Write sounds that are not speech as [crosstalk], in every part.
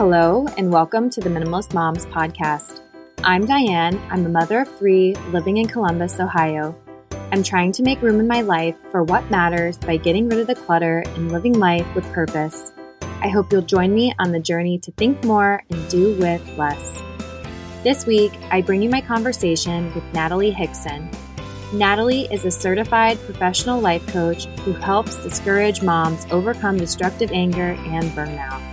Hello, and welcome to the Minimalist Moms podcast. I'm Diane. I'm a mother of three living in Columbus, Ohio. I'm trying to make room in my life for what matters by getting rid of the clutter and living life with purpose. I hope you'll join me on the journey to think more and do with less. This week, I bring you my conversation with Natalie Hixson. Natalie is a certified professional life coach who helps discourage moms overcome destructive anger and burnout.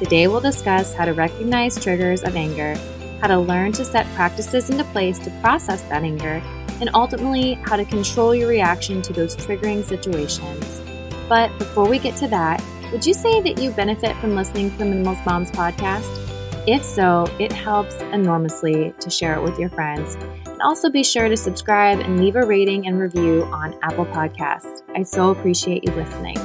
Today, we'll discuss how to recognize triggers of anger, how to learn to set practices into place to process that anger, and ultimately, how to control your reaction to those triggering situations. But before we get to that, would you say that you benefit from listening to the Minimalist Moms podcast? If so, it helps enormously to share it with your friends. And also be sure to subscribe and leave a rating and review on Apple Podcasts. I so appreciate you listening.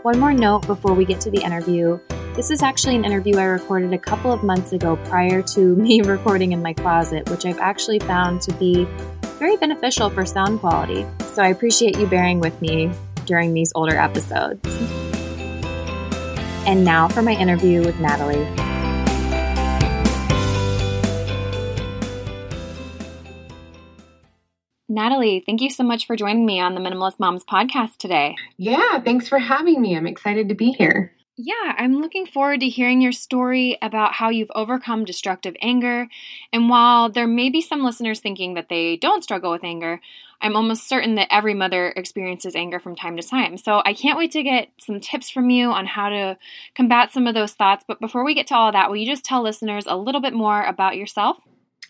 One more note before we get to the interview this is actually an interview I recorded a couple of months ago prior to [laughs] me recording in my closet, which I've actually found to be very beneficial for sound quality. So I appreciate you bearing with me during these older episodes. And now for my interview with Natalie. Natalie, thank you so much for joining me on the Minimalist Moms podcast today. Yeah, thanks for having me. I'm excited to be here. Yeah, I'm looking forward to hearing your story about how you've overcome destructive anger. And while there may be some listeners thinking that they don't struggle with anger, I'm almost certain that every mother experiences anger from time to time. So I can't wait to get some tips from you on how to combat some of those thoughts. But before we get to all that, will you just tell listeners a little bit more about yourself?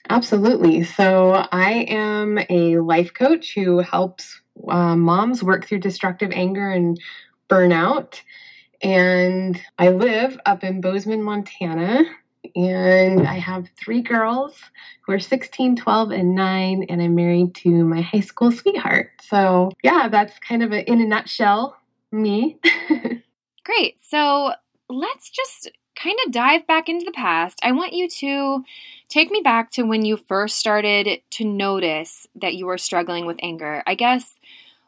Absolutely. So I am a life coach who helps uh, moms work through destructive anger and burnout. And I live up in Bozeman, Montana. And I have three girls who are 16, 12, and 9. And I'm married to my high school sweetheart. So, yeah, that's kind of a, in a nutshell me. [laughs] Great. So, let's just kind of dive back into the past. I want you to take me back to when you first started to notice that you were struggling with anger. I guess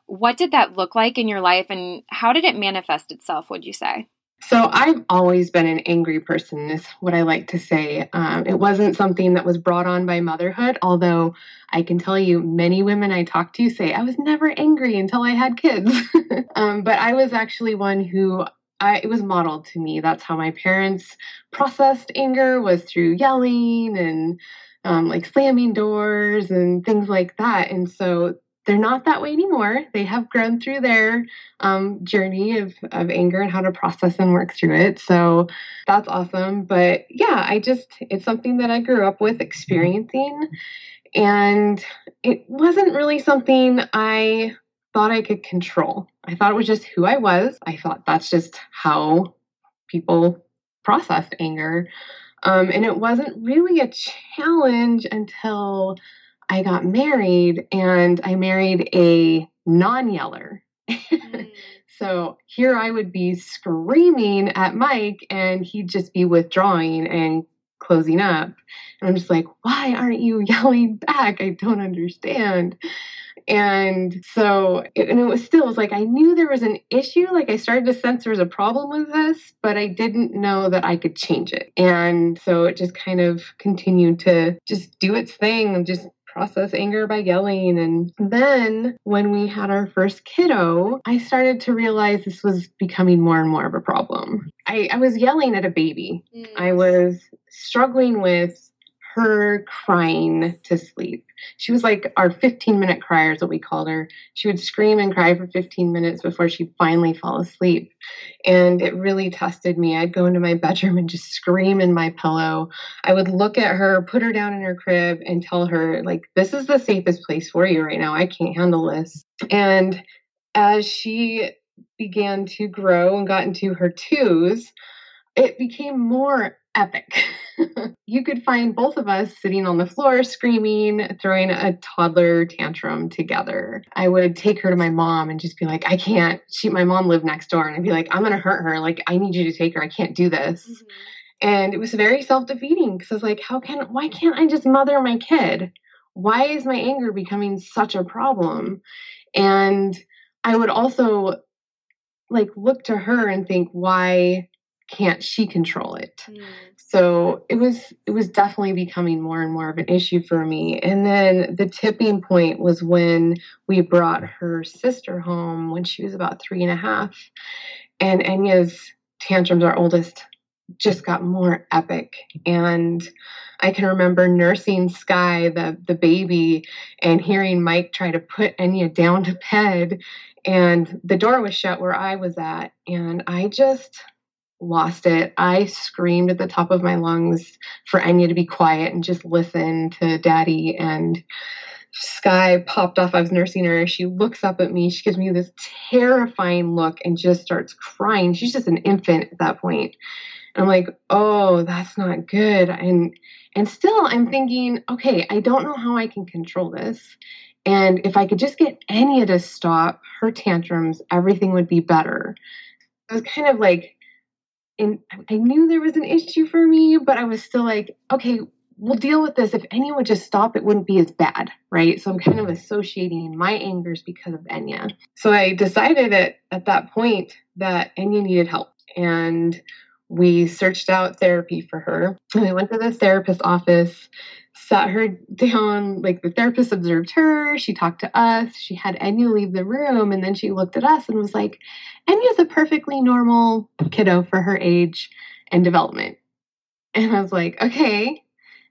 what did that look like in your life and how did it manifest itself, would you say? So, I've always been an angry person, is what I like to say. Um, it wasn't something that was brought on by motherhood, although I can tell you many women I talk to say, I was never angry until I had kids. [laughs] um, but I was actually one who I, it was modeled to me. That's how my parents processed anger was through yelling and um, like slamming doors and things like that. And so they're not that way anymore. They have grown through their um, journey of, of anger and how to process and work through it. So that's awesome. But yeah, I just, it's something that I grew up with experiencing. And it wasn't really something I thought I could control. I thought it was just who I was. I thought that's just how people processed anger. Um, and it wasn't really a challenge until I got married and I married a non yeller. [laughs] Mm. so here I would be screaming at Mike and he'd just be withdrawing and closing up. And I'm just like, why aren't you [laughs] yelling back? I don't understand. And so, it, and it was still, it was like I knew there was an issue. Like I started to sense there was a problem with this, but I didn't know that I could change it. And so it just kind of continued to just do its thing and just process anger by yelling. And then when we had our first kiddo, I started to realize this was becoming more and more of a problem. I, I was yelling at a baby. Mm. I was struggling with her crying to sleep. She was like our 15 minute crier, is what we called her. She would scream and cry for 15 minutes before she'd finally fall asleep. And it really tested me. I'd go into my bedroom and just scream in my pillow. I would look at her, put her down in her crib, and tell her, like, this is the safest place for you right now. I can't handle this. And as she began to grow and got into her twos, it became more epic. [laughs] you could find both of us sitting on the floor screaming, throwing a toddler tantrum together. I would take her to my mom and just be like, I can't. She, my mom lived next door, and I'd be like, I'm gonna hurt her. Like, I need you to take her. I can't do this. Mm-hmm. And it was very self defeating because I was like, how can, why can't I just mother my kid? Why is my anger becoming such a problem? And I would also like look to her and think, why can't she control it? Mm. So it was it was definitely becoming more and more of an issue for me. And then the tipping point was when we brought her sister home when she was about three and a half. And Enya's tantrums, our oldest, just got more epic. And I can remember nursing Sky, the, the baby, and hearing Mike try to put Enya down to bed. And the door was shut where I was at. And I just lost it. I screamed at the top of my lungs for Enya to be quiet and just listen to daddy. And Sky popped off. I was nursing her. She looks up at me. She gives me this terrifying look and just starts crying. She's just an infant at that point. I'm like, oh, that's not good. And and still I'm thinking, okay, I don't know how I can control this. And if I could just get Enya to stop her tantrums, everything would be better. I was kind of like, and I knew there was an issue for me, but I was still like, okay, we'll deal with this. If Enya would just stop, it wouldn't be as bad, right? So I'm kind of associating my angers because of Enya. So I decided at, at that point that Enya needed help. And we searched out therapy for her. And we went to the therapist office, sat her down, like the therapist observed her, she talked to us, she had Enya leave the room, and then she looked at us and was like, Enya's a perfectly normal kiddo for her age and development. And I was like, okay.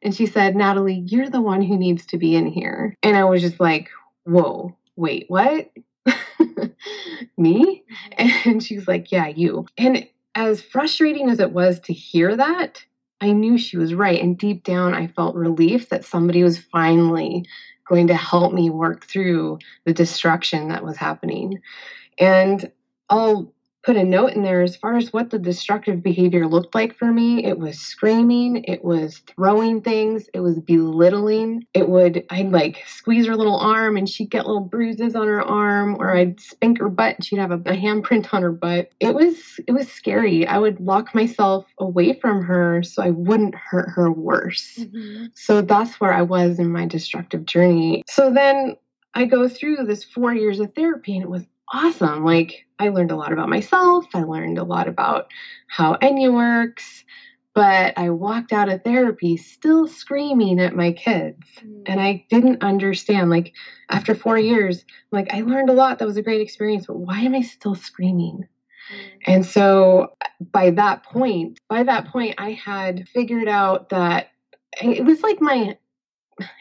And she said, Natalie, you're the one who needs to be in here. And I was just like, whoa, wait, what? [laughs] Me? Mm-hmm. And she's like, yeah, you. And as frustrating as it was to hear that, I knew she was right. And deep down, I felt relief that somebody was finally going to help me work through the destruction that was happening. And I'll put a note in there as far as what the destructive behavior looked like for me. It was screaming, it was throwing things, it was belittling. It would, I'd like squeeze her little arm and she'd get little bruises on her arm, or I'd spank her butt and she'd have a, a handprint on her butt. It was, it was scary. I would lock myself away from her so I wouldn't hurt her worse. Mm-hmm. So that's where I was in my destructive journey. So then I go through this four years of therapy and it was awesome. Like I learned a lot about myself. I learned a lot about how Enya works. But I walked out of therapy still screaming at my kids. Mm. And I didn't understand. Like after four years, like I learned a lot. That was a great experience. But why am I still screaming? Mm. And so by that point, by that point, I had figured out that it was like my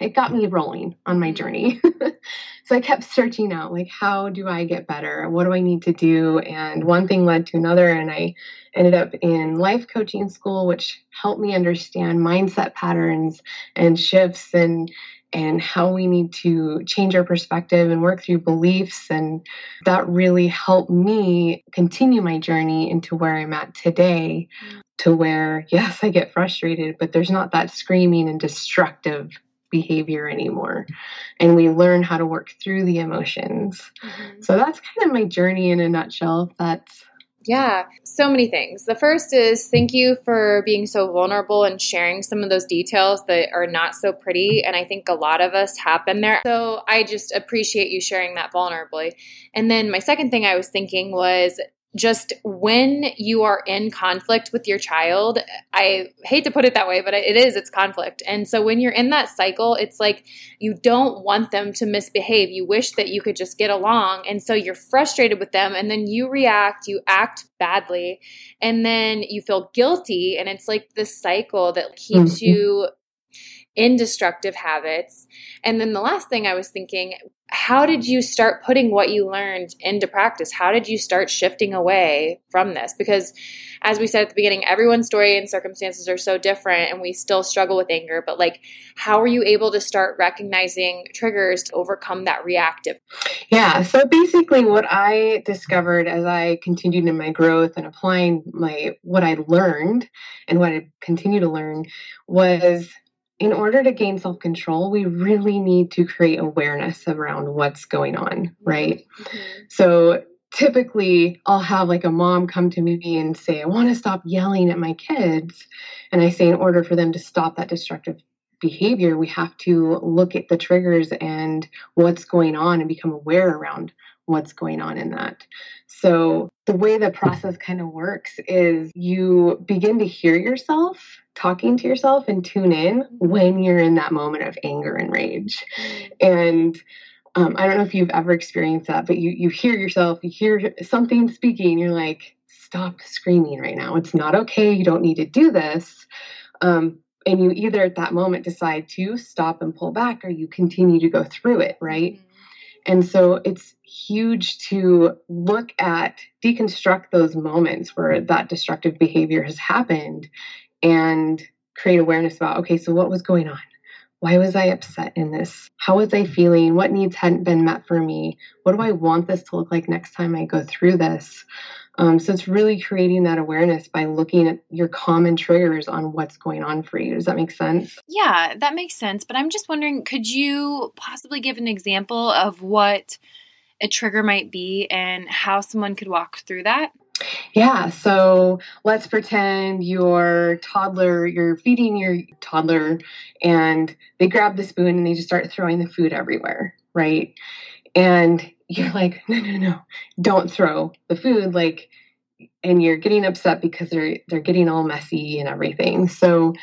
it got me rolling on my journey. [laughs] so I kept searching out like how do I get better? What do I need to do? And one thing led to another and I ended up in life coaching school which helped me understand mindset patterns and shifts and and how we need to change our perspective and work through beliefs and that really helped me continue my journey into where I'm at today mm. to where yes I get frustrated but there's not that screaming and destructive behavior anymore. And we learn how to work through the emotions. Mm-hmm. So that's kind of my journey in a nutshell. That's yeah, so many things. The first is thank you for being so vulnerable and sharing some of those details that are not so pretty. And I think a lot of us have been there. So I just appreciate you sharing that vulnerably. And then my second thing I was thinking was just when you are in conflict with your child, I hate to put it that way, but it is, it's conflict. And so when you're in that cycle, it's like you don't want them to misbehave. You wish that you could just get along. And so you're frustrated with them, and then you react, you act badly, and then you feel guilty. And it's like this cycle that keeps mm-hmm. you in destructive habits. And then the last thing I was thinking, how did you start putting what you learned into practice? How did you start shifting away from this? Because as we said at the beginning, everyone's story and circumstances are so different and we still struggle with anger, but like how are you able to start recognizing triggers to overcome that reactive? Yeah, so basically what I discovered as I continued in my growth and applying my what I learned and what I continue to learn was in order to gain self control, we really need to create awareness around what's going on, right? Mm-hmm. So typically, I'll have like a mom come to me and say, I want to stop yelling at my kids. And I say, in order for them to stop that destructive behavior, we have to look at the triggers and what's going on and become aware around what's going on in that. So, the way the process kind of works is you begin to hear yourself talking to yourself and tune in when you're in that moment of anger and rage. And um, I don't know if you've ever experienced that, but you, you hear yourself, you hear something speaking, you're like, stop screaming right now. It's not okay. You don't need to do this. Um, and you either at that moment decide to stop and pull back or you continue to go through it, right? Mm-hmm. And so it's huge to look at, deconstruct those moments where that destructive behavior has happened and create awareness about, okay, so what was going on? Why was I upset in this? How was I feeling? What needs hadn't been met for me? What do I want this to look like next time I go through this? Um, so it's really creating that awareness by looking at your common triggers on what's going on for you. Does that make sense? Yeah, that makes sense. But I'm just wondering, could you possibly give an example of what a trigger might be and how someone could walk through that? Yeah, so let's pretend your toddler, you're feeding your toddler, and they grab the spoon and they just start throwing the food everywhere, right? And you're like, no, no, no, don't throw the food. Like, and you're getting upset because they're they're getting all messy and everything. So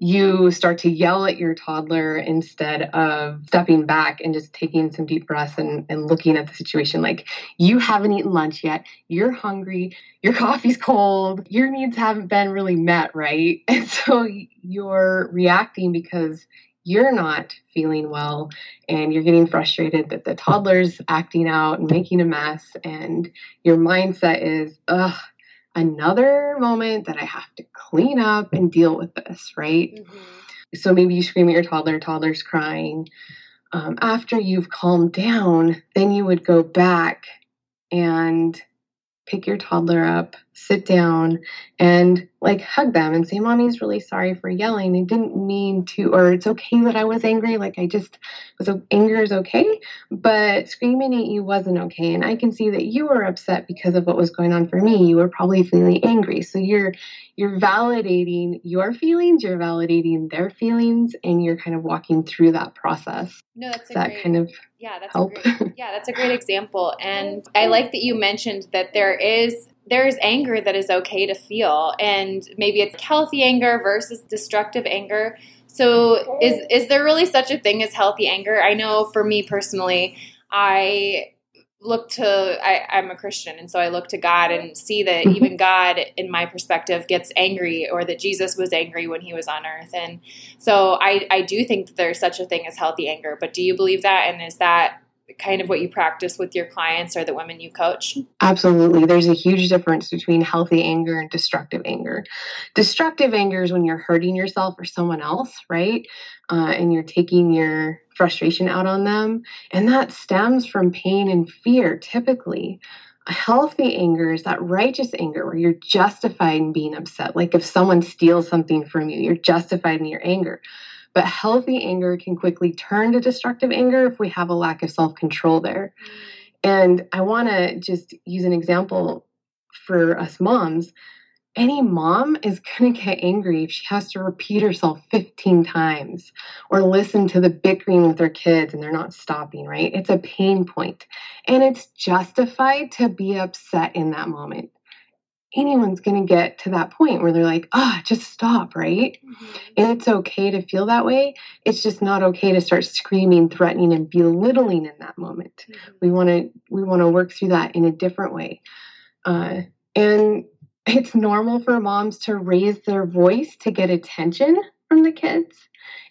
you start to yell at your toddler instead of stepping back and just taking some deep breaths and, and looking at the situation like you haven't eaten lunch yet. You're hungry. Your coffee's cold. Your needs haven't been really met right? [laughs] And so you're reacting because you're not feeling well and you're getting frustrated that the toddler's acting out and making a mess and your mindset is ugh another moment that I have to clean up and deal with this, right? Mm-hmm. So maybe you scream at your toddler, toddler's crying. Um, after you've calmed down, then you would go back and pick your toddler up, sit down, and like hug them and say, Mommy's really sorry for yelling. I didn't mean to, or it's okay that I was angry. Like I just was, anger is okay, but screaming at you wasn't okay. And I can see that you were upset because of what was going on for me. You were probably feeling angry. So you're, you're validating your feelings, you're validating their feelings, and you're kind of walking through that process. No, that's that great, kind of yeah, that's help. A great, yeah, that's a great example. And [laughs] I like that you mentioned that there is there is anger that is okay to feel and maybe it's healthy anger versus destructive anger. So is is there really such a thing as healthy anger? I know for me personally i look to I, am a christian and so i look to god and see that mm-hmm. even god in my perspective gets angry or that jesus was angry when he was on earth. And so i i do think that there's such a thing as healthy anger but do you believe that? And is that kind of what you practice with your clients or the women you coach? Absolutely. There's a huge difference between healthy anger and destructive anger. Destructive anger is when you're hurting yourself or someone else, right? Uh, and you're taking your frustration out on them. And that stems from pain and fear typically. A healthy anger is that righteous anger where you're justified in being upset. Like if someone steals something from you, you're justified in your anger. But healthy anger can quickly turn to destructive anger if we have a lack of self control there. And I want to just use an example for us moms. Any mom is going to get angry if she has to repeat herself 15 times or listen to the bickering with her kids and they're not stopping, right? It's a pain point. And it's justified to be upset in that moment anyone's going to get to that point where they're like, ah, oh, just stop, right? Mm-hmm. And it's okay to feel that way. It's just not okay to start screaming, threatening, and belittling in that moment. Mm-hmm. We want to we want to work through that in a different way. Uh, and it's normal for moms to raise their voice to get attention from the kids.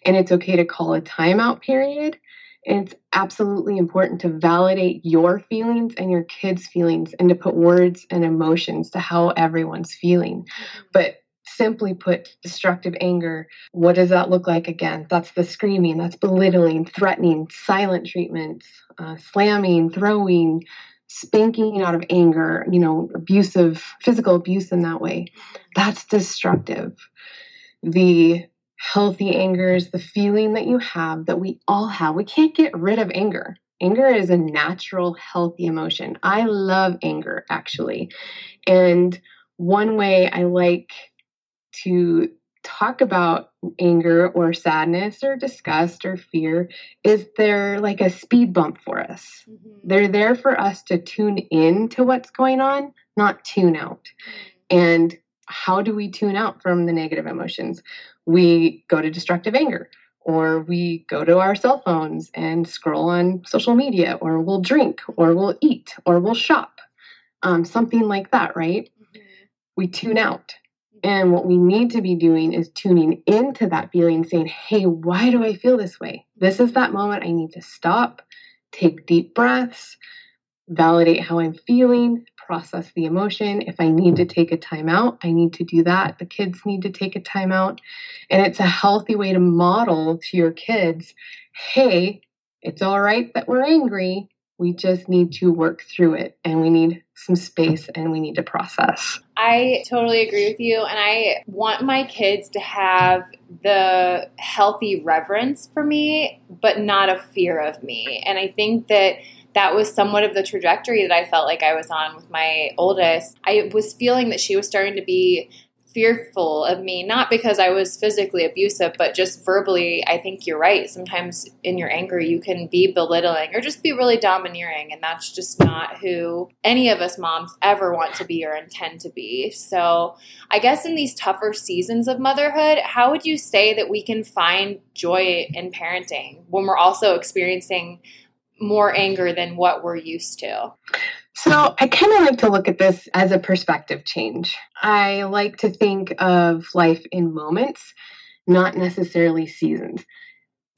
And it's okay to call a timeout period it's absolutely important to validate your feelings and your kids' feelings and to put words and emotions to how everyone's feeling. Mm-hmm. But simply put, destructive anger, what does that look like again? That's the screaming, that's belittling, threatening, silent treatments, uh, slamming, throwing, spanking out of anger, you know, abusive, physical abuse in that way. Mm-hmm. That's destructive. The healthy anger is the feeling that you have that we all have. We can't get rid of anger. Anger is a natural, healthy emotion. I love anger, actually. And one way I like to talk about anger or sadness or disgust or fear is they're like a speed bump for us. Mm-hmm. They're there for us to tune in to what's going on, not tune out. Mm-hmm. And how do we tune out from the negative emotions? We go to destructive anger, or we go to our cell phones and scroll on social media, or we'll drink, or we'll eat, or we'll shop. Um, something like that, right? Mm-hmm. We tune out. And what we need to be doing is tuning into that feeling, saying, hey, why do I feel this way? This is that moment I need to stop, take deep breaths, validate how I'm feeling, process the emotion. If I need to take a time out, I need to do that. The kids need to take a time out. And it's a healthy way to model to your kids hey, it's all right that we're angry. We just need to work through it and we need some space and we need to process. I totally agree with you. And I want my kids to have the healthy reverence for me, but not a fear of me. And I think that that was somewhat of the trajectory that I felt like I was on with my oldest. I was feeling that she was starting to be fearful of me, not because I was physically abusive, but just verbally. I think you're right. Sometimes in your anger, you can be belittling or just be really domineering, and that's just not who any of us moms ever want to be or intend to be. So, I guess in these tougher seasons of motherhood, how would you say that we can find joy in parenting when we're also experiencing more anger than what we're used to? So I kind of like to look at this as a perspective change. I like to think of life in moments, not necessarily seasons.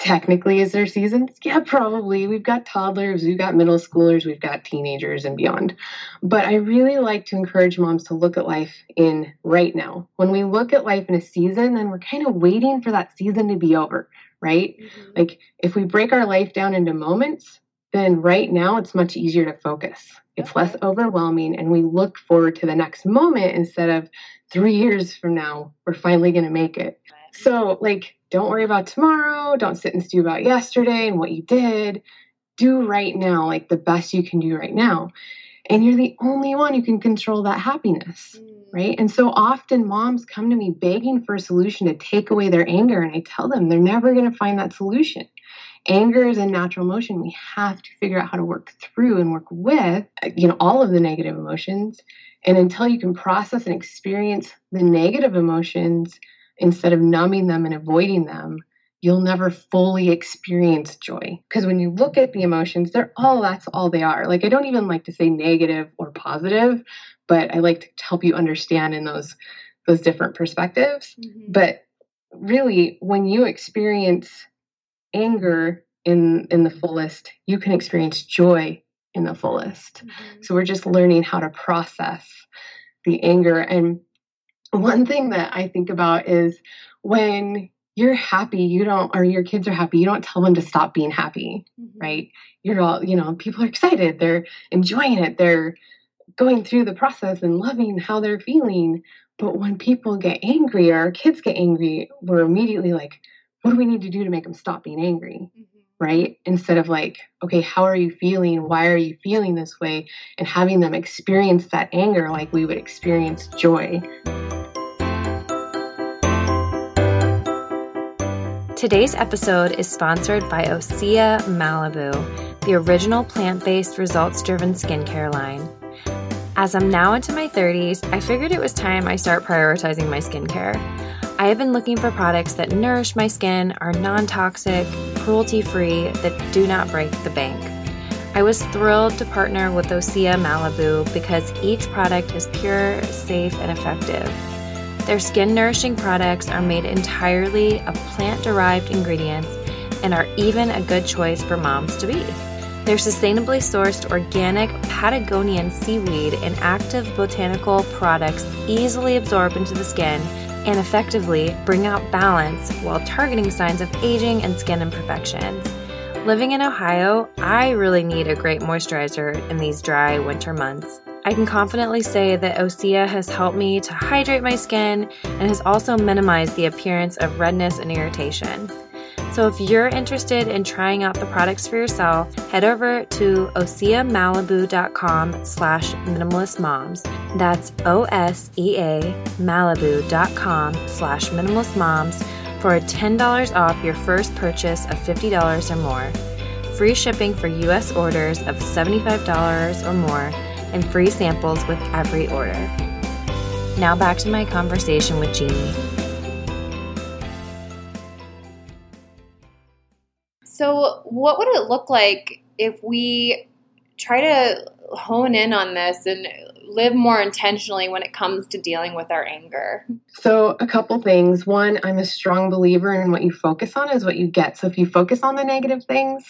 Technically, is there seasons? [laughs] Yeah, probably. We've got toddlers, we've got middle schoolers, we've got teenagers and beyond. But I really like to encourage moms to look at life in right now. When we look at life in a season, then we're kind of waiting for that season to be over, right? Mm-hmm. Like if we break our life down into moments, then right now it's much easier to focus. It's less overwhelming, and we look forward to the next moment instead of three years from now, we're finally going to make it. So, like, don't worry about tomorrow. Don't sit and stew about yesterday and what you did. Do right now, like the best you can do right now. And you're the only one who can control that happiness, mm. right? And so often moms come to me begging for a solution to take away their anger. And I tell them they're never going to find that solution anger is a natural emotion. We have to figure out how to work through and work with you know all of the negative emotions. And until you can process and experience the negative emotions instead of numbing them and avoiding them you'll never fully experience joy. Because when you look at the emotions they're all that's all they are. Like i don't even like to say negative or positive but i like to help you understand in those those different perspectives. Mm-hmm. but really when you experience anger in in the fullest, you can experience joy in the fullest. Mm-hmm. So we're just learning how to process the anger. And one thing that I think about is when you're happy, you don't, or your kids are happy, you don't tell them to stop being happy, mm-hmm. right? You're all, you know, people are excited, they're enjoying it, they're going through the process and loving how they're feeling. But when people get angry or our kids get angry, we're immediately like, what do we need to do to make them stop being angry? Mm-hmm. Right? Instead of like, okay, how are you feeling? Why are you feeling this way? And having them experience that anger like we would experience joy. Today's episode is sponsored by Osea Malibu, the original plant based, results driven skincare line. As I'm now into my 30s, I figured it was time I start prioritizing my skincare. I have been looking for products that nourish my skin, are non toxic, cruelty free, that do not break the bank. I was thrilled to partner with Osea Malibu because each product is pure, safe, and effective. Their skin nourishing products are made entirely of plant derived ingredients and are even a good choice for moms to be. Their sustainably sourced organic Patagonian seaweed and active botanical products easily absorb into the skin and effectively bring out balance while targeting signs of aging and skin imperfections. Living in Ohio, I really need a great moisturizer in these dry winter months. I can confidently say that Osea has helped me to hydrate my skin and has also minimized the appearance of redness and irritation. So if you're interested in trying out the products for yourself, head over to oseamalibu.com slash minimalistmoms. That's O-S-E-A Malibu.com slash minimalistmoms for a $10 off your first purchase of $50 or more, free shipping for U.S. orders of $75 or more, and free samples with every order. Now back to my conversation with Jeannie. So, what would it look like if we try to hone in on this and live more intentionally when it comes to dealing with our anger? So, a couple things. One, I'm a strong believer in what you focus on is what you get. So, if you focus on the negative things,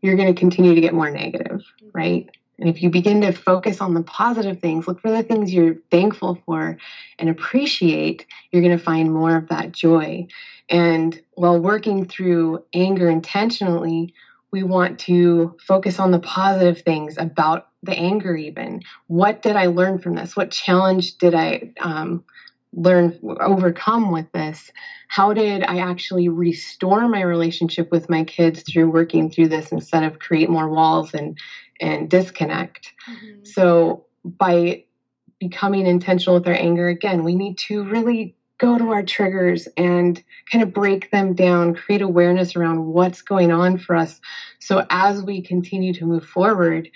you're going to continue to get more negative, mm-hmm. right? And if you begin to focus on the positive things, look for the things you're thankful for and appreciate, you're going to find more of that joy. And while working through anger intentionally, we want to focus on the positive things about the anger, even. What did I learn from this? What challenge did I um, learn, overcome with this? How did I actually restore my relationship with my kids through working through this instead of create more walls and, and disconnect? Mm-hmm. So, by becoming intentional with our anger, again, we need to really go to our triggers and kind of break them down, create awareness around what's going on for us. So as we continue to move forward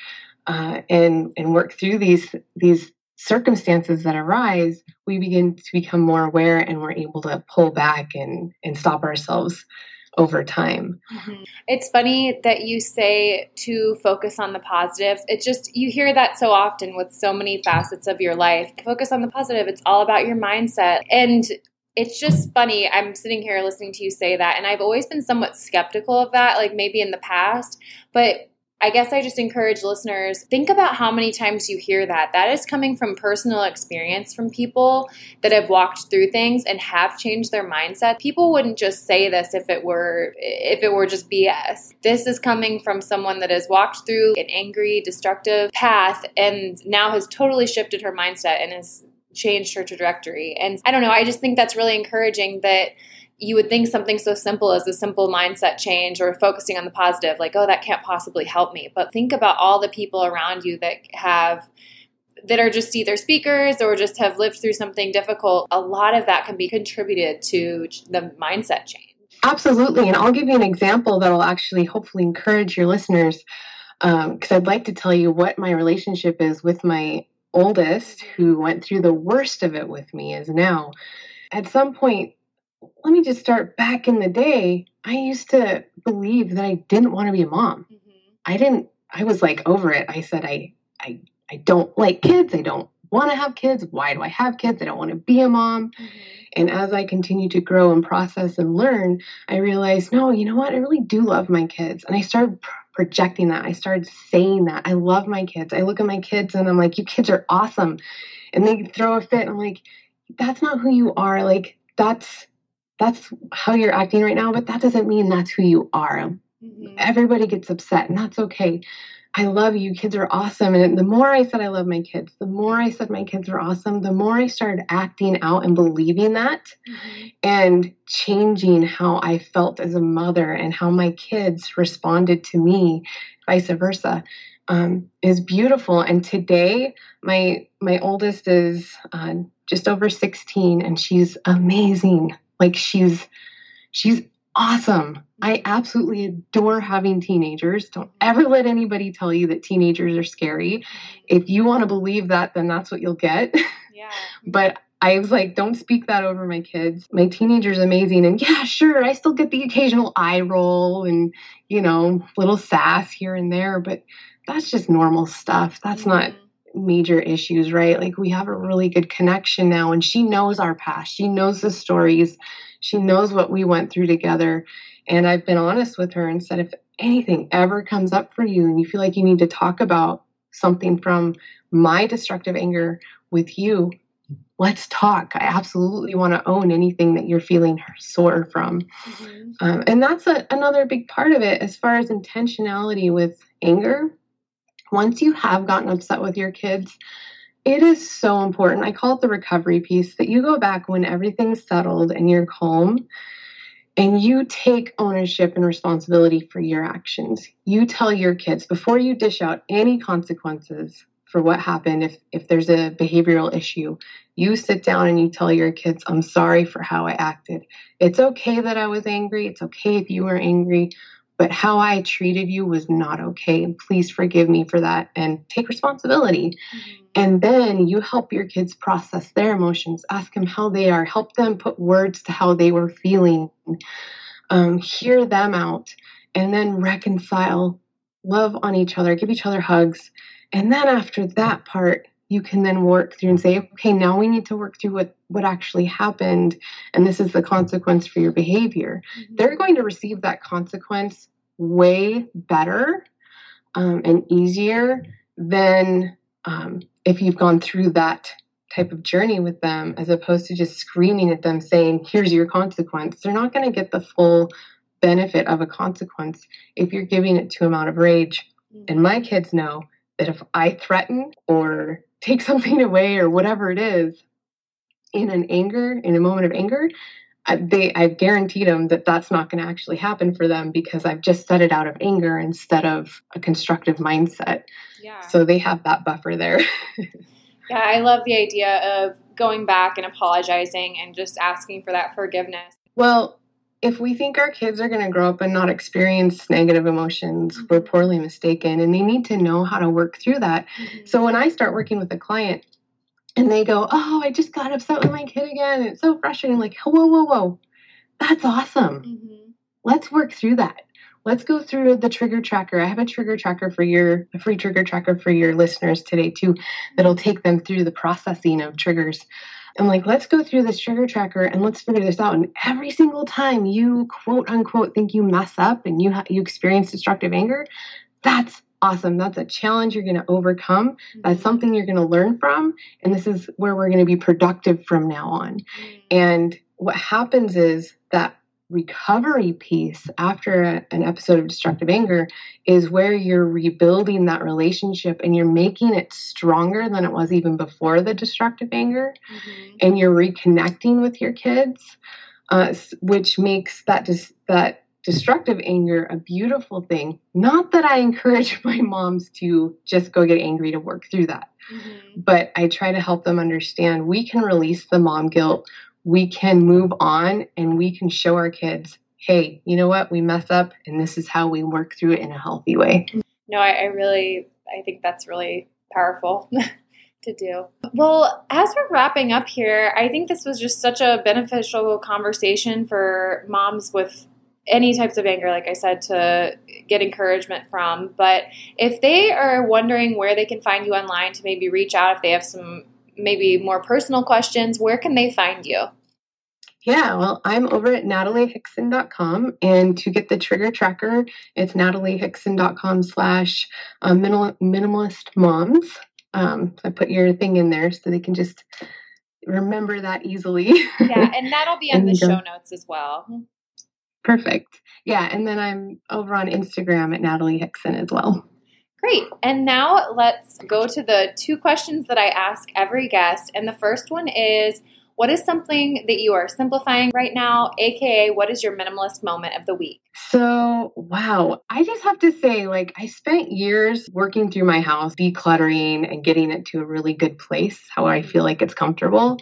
uh, and and work through these these circumstances that arise, we begin to become more aware and we're able to pull back and and stop ourselves over time. Mm-hmm. It's funny that you say to focus on the positives. It just, you hear that so often with so many facets of your life. Focus on the positive. It's all about your mindset. And it's just funny. I'm sitting here listening to you say that, and I've always been somewhat skeptical of that, like maybe in the past. But I guess I just encourage listeners think about how many times you hear that. That is coming from personal experience from people that have walked through things and have changed their mindset. People wouldn't just say this if it were if it were just BS. This is coming from someone that has walked through an angry, destructive path and now has totally shifted her mindset and has changed her trajectory. And I don't know, I just think that's really encouraging that you would think something so simple as a simple mindset change or focusing on the positive, like, oh, that can't possibly help me. But think about all the people around you that have that are just either speakers or just have lived through something difficult. A lot of that can be contributed to the mindset change. Absolutely. And I'll give you an example that will actually hopefully encourage your listeners. Because um, I'd like to tell you what my relationship is with my oldest, who went through the worst of it with me, is now. At some point, let me just start back in the day. I used to believe that I didn't want to be a mom. Mm-hmm. I didn't. I was like over it. I said I I I don't like kids. I don't want to have kids. Why do I have kids? I don't want to be a mom. Mm-hmm. And as I continue to grow and process and learn, I realized, no, you know what? I really do love my kids. And I started projecting that. I started saying that. I love my kids. I look at my kids and I'm like, you kids are awesome. And they throw a fit. I'm like, that's not who you are. Like, that's that's how you're acting right now, but that doesn't mean that's who you are. Mm-hmm. Everybody gets upset, and that's okay. I love you. Kids are awesome. And the more I said I love my kids, the more I said my kids are awesome, the more I started acting out and believing that mm-hmm. and changing how I felt as a mother and how my kids responded to me, vice versa. Um, is beautiful. And today, my my oldest is uh, just over 16, and she's amazing. Like she's she's awesome. I absolutely adore having teenagers. Don't ever let anybody tell you that teenagers are scary. If you want to believe that, then that's what you'll get. [laughs] Yeah. but I was like, don't speak that over my kids. My teenager's amazing. And yeah, sure, I still get the occasional eye roll and, you know, little sass here and there, but that's just normal stuff. That's mm-hmm. not major issues, right? Like we have a really good connection now, and she knows our past. She knows the stories. She knows what we went through together. And I've been honest with her and said, if anything ever comes up for you and you feel like you need to talk about something from my destructive anger with you, let's talk. I absolutely want to own anything that you're feeling sore from. Mm-hmm. Um, and that's a, another big part of it as far as intentionality with anger once you have gotten upset with your kids, it is so important. I call it the recovery piece that you go back when everything's settled and you're calm and you take ownership and responsibility for your actions. You tell your kids before you dish out any consequences for what happened if if there's a behavioral issue you sit down and you tell your kids i'm sorry for how i acted it's okay that i was angry it's okay if you were angry but how i treated you was not okay. Please forgive me for that and take responsibility. Mm-hmm. and then you help your kids process their emotions. Ask them how they are. Help them put words to how they were feeling. Um, hear them out and then reconcile love on each other give each other hugs. And then after that part, you can then work through and say, okay, now we need to work through what, what actually happened. And this is the consequence for your behavior. Mm-hmm. They're going to receive that consequence way better um, and easier than um, if you've gone through that type of journey with them, as opposed to just screaming at them saying, here's your consequence. They're not going to get the full benefit of a consequence if you're giving it to them out of rage. Mm-hmm. And my kids know that if I threaten or take something [laughs] away or whatever it is in an anger, in a moment of anger, I, they I've guaranteed them that that's not going to actually happen for them because I've just said it out of anger instead of a constructive mindset. Yeah. So they have that buffer there. [laughs] yeah, I love the idea of going back and apologizing and just asking for that forgiveness. Well, if we think our kids are going to grow up and not experience negative emotions, we're mm-hmm. poorly mistaken, and they need to know how to work through that. Mm-hmm. So when I start working with a client and they go, Oh, I just got upset with my kid again, it's so frustrating, like, whoa, whoa, whoa, that's awesome. Mm-hmm. Let's work through that. Let's go through the trigger tracker. I have a trigger tracker for your a free trigger tracker for your listeners today too that'll take them through the processing of triggers. I'm like, let's go through this trigger tracker and let's figure this out. And every single time you quote unquote think you mess up and you ha- you experience destructive anger, that's awesome. That's a challenge you're going to overcome. Mm-hmm. That's something you're going to learn from. And this is where we're going to be productive from now on. Mm-hmm. And what happens is that recovery piece after an episode of destructive anger is where you're rebuilding that relationship and you're making it stronger than it was even before the destructive anger mm-hmm. and you're reconnecting with your kids uh, which makes that dis- that destructive anger a beautiful thing not that i encourage [laughs] my moms to just go get angry to work through that mm-hmm. but i try to help them understand we can release the mom guilt we can move on and we can show our kids, hey, you know what, we mess up and this is how we work through it in a healthy way. No, I, I really, I think that's really powerful. [laughs] to do. Well, as we're wrapping up here, I think this was just such a beneficial conversation for moms with any types of anger, like I said, to get encouragement from. But if they are wondering where they can find you online to maybe reach out if they have some maybe more personal questions, where can they find you? Yeah, well, I'm over at nataliehixson.com. And to get the trigger tracker, it's nataliehixson.com slash uh, minimalist moms. Um, I put your thing in there so they can just remember that easily. yeah, [laughs] and that'll be on the show notes as well. Perfect. Yeah, and then I'm over on Instagram at Natalie Hixson as well. Great. And now let's go to the two questions that I ask every guest. And the first one is what is something that you are simplifying right now? AKA, what is your minimalist moment of the week? So, wow, I just have to say, like, I spent years working through my house, decluttering and getting it to a really good place, how I feel like it's comfortable.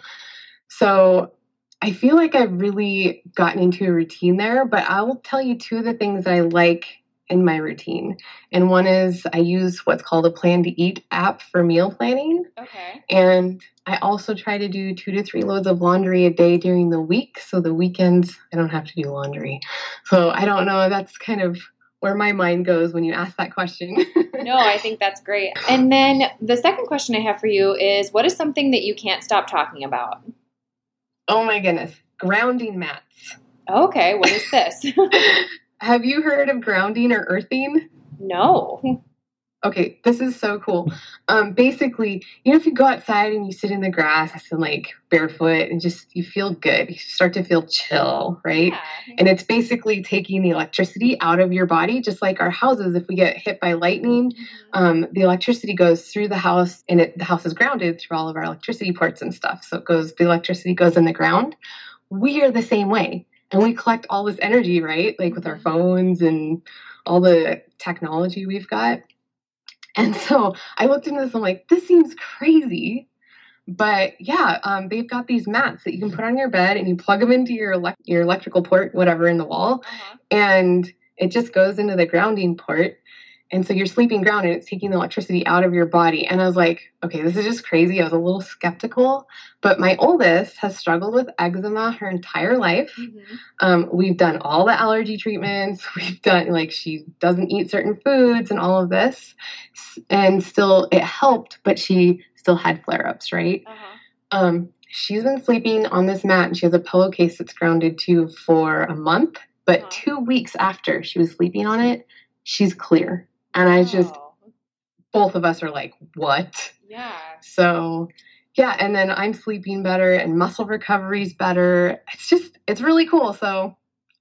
So, I feel like I've really gotten into a routine there, but I will tell you two of the things that I like in my routine. And one is I use what's called a plan to eat app for meal planning. Okay. And I also try to do two to three loads of laundry a day during the week. So the weekends, I don't have to do laundry. So I don't know. That's kind of where my mind goes when you ask that question. [laughs] no, I think that's great. And then the second question I have for you is what is something that you can't stop talking about? Oh my goodness. Grounding mats. Okay, what is this? [laughs] Have you heard of grounding or earthing? No. Okay, this is so cool. Um, basically, you know, if you go outside and you sit in the grass and like barefoot and just you feel good, you start to feel chill, right? Yeah. And it's basically taking the electricity out of your body, just like our houses. If we get hit by lightning, mm-hmm. um, the electricity goes through the house, and it, the house is grounded through all of our electricity ports and stuff. So it goes, the electricity goes in the ground. We are the same way and we collect all this energy, right? Like with our mm-hmm. phones and all the technology we've got. And so I looked into this, I'm like, this seems crazy. But yeah, um, they've got these mats that you can put on your bed and you plug them into your, elect- your electrical port, whatever, in the wall. Uh-huh. And it just goes into the grounding port. And so you're sleeping ground and it's taking the electricity out of your body. And I was like, okay, this is just crazy. I was a little skeptical. But my oldest has struggled with eczema her entire life. Mm-hmm. Um, we've done all the allergy treatments. [laughs] We've done, like, she doesn't eat certain foods and all of this. And still, it helped, but she still had flare ups, right? Uh-huh. Um, she's been sleeping on this mat and she has a pillowcase that's grounded to for a month. But uh-huh. two weeks after she was sleeping on it, she's clear and I just, oh. both of us are like, what? Yeah. So, yeah. And then I'm sleeping better and muscle recovery's better. It's just, it's really cool. So,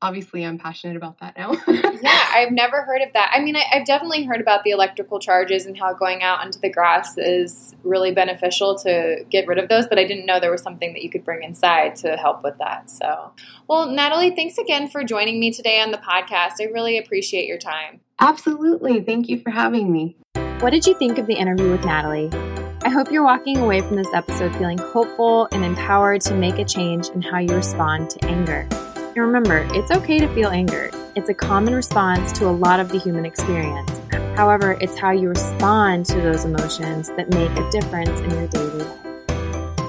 obviously I'm passionate about that now. [laughs] yeah, I've never heard of that. I mean, I, have definitely heard about the electrical charges and how going out onto the grass is really beneficial to get rid of those, but I didn't know there was something that you could bring inside to help with that. So, well, Natalie, thanks again for joining me today on the podcast. I really appreciate your time. Absolutely. Thank you for having me. What did you think of the interview with Natalie? I hope you're walking away from this episode feeling hopeful and empowered to make a change in how you respond to anger. And remember, it's okay to feel anger. It's a common response to a lot of the human experience. However, it's how you respond to those emotions that make a difference in your daily life.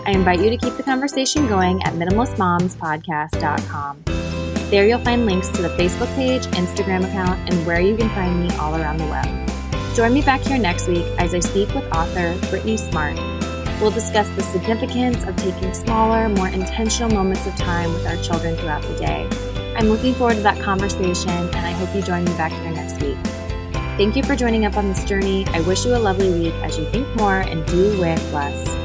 I invite you to keep the conversation going at minimalistmomspodcast.com. There you'll find links to the Facebook page, Instagram account, and where you can find me all around the web. Join me back here next week as I speak with author Brittany Smart We'll discuss the significance of taking smaller, more intentional moments of time with our children throughout the day. I'm looking forward to that conversation, and I hope you join me back here next week. Thank you for joining up on this journey. I wish you a lovely week as you think more and do with less.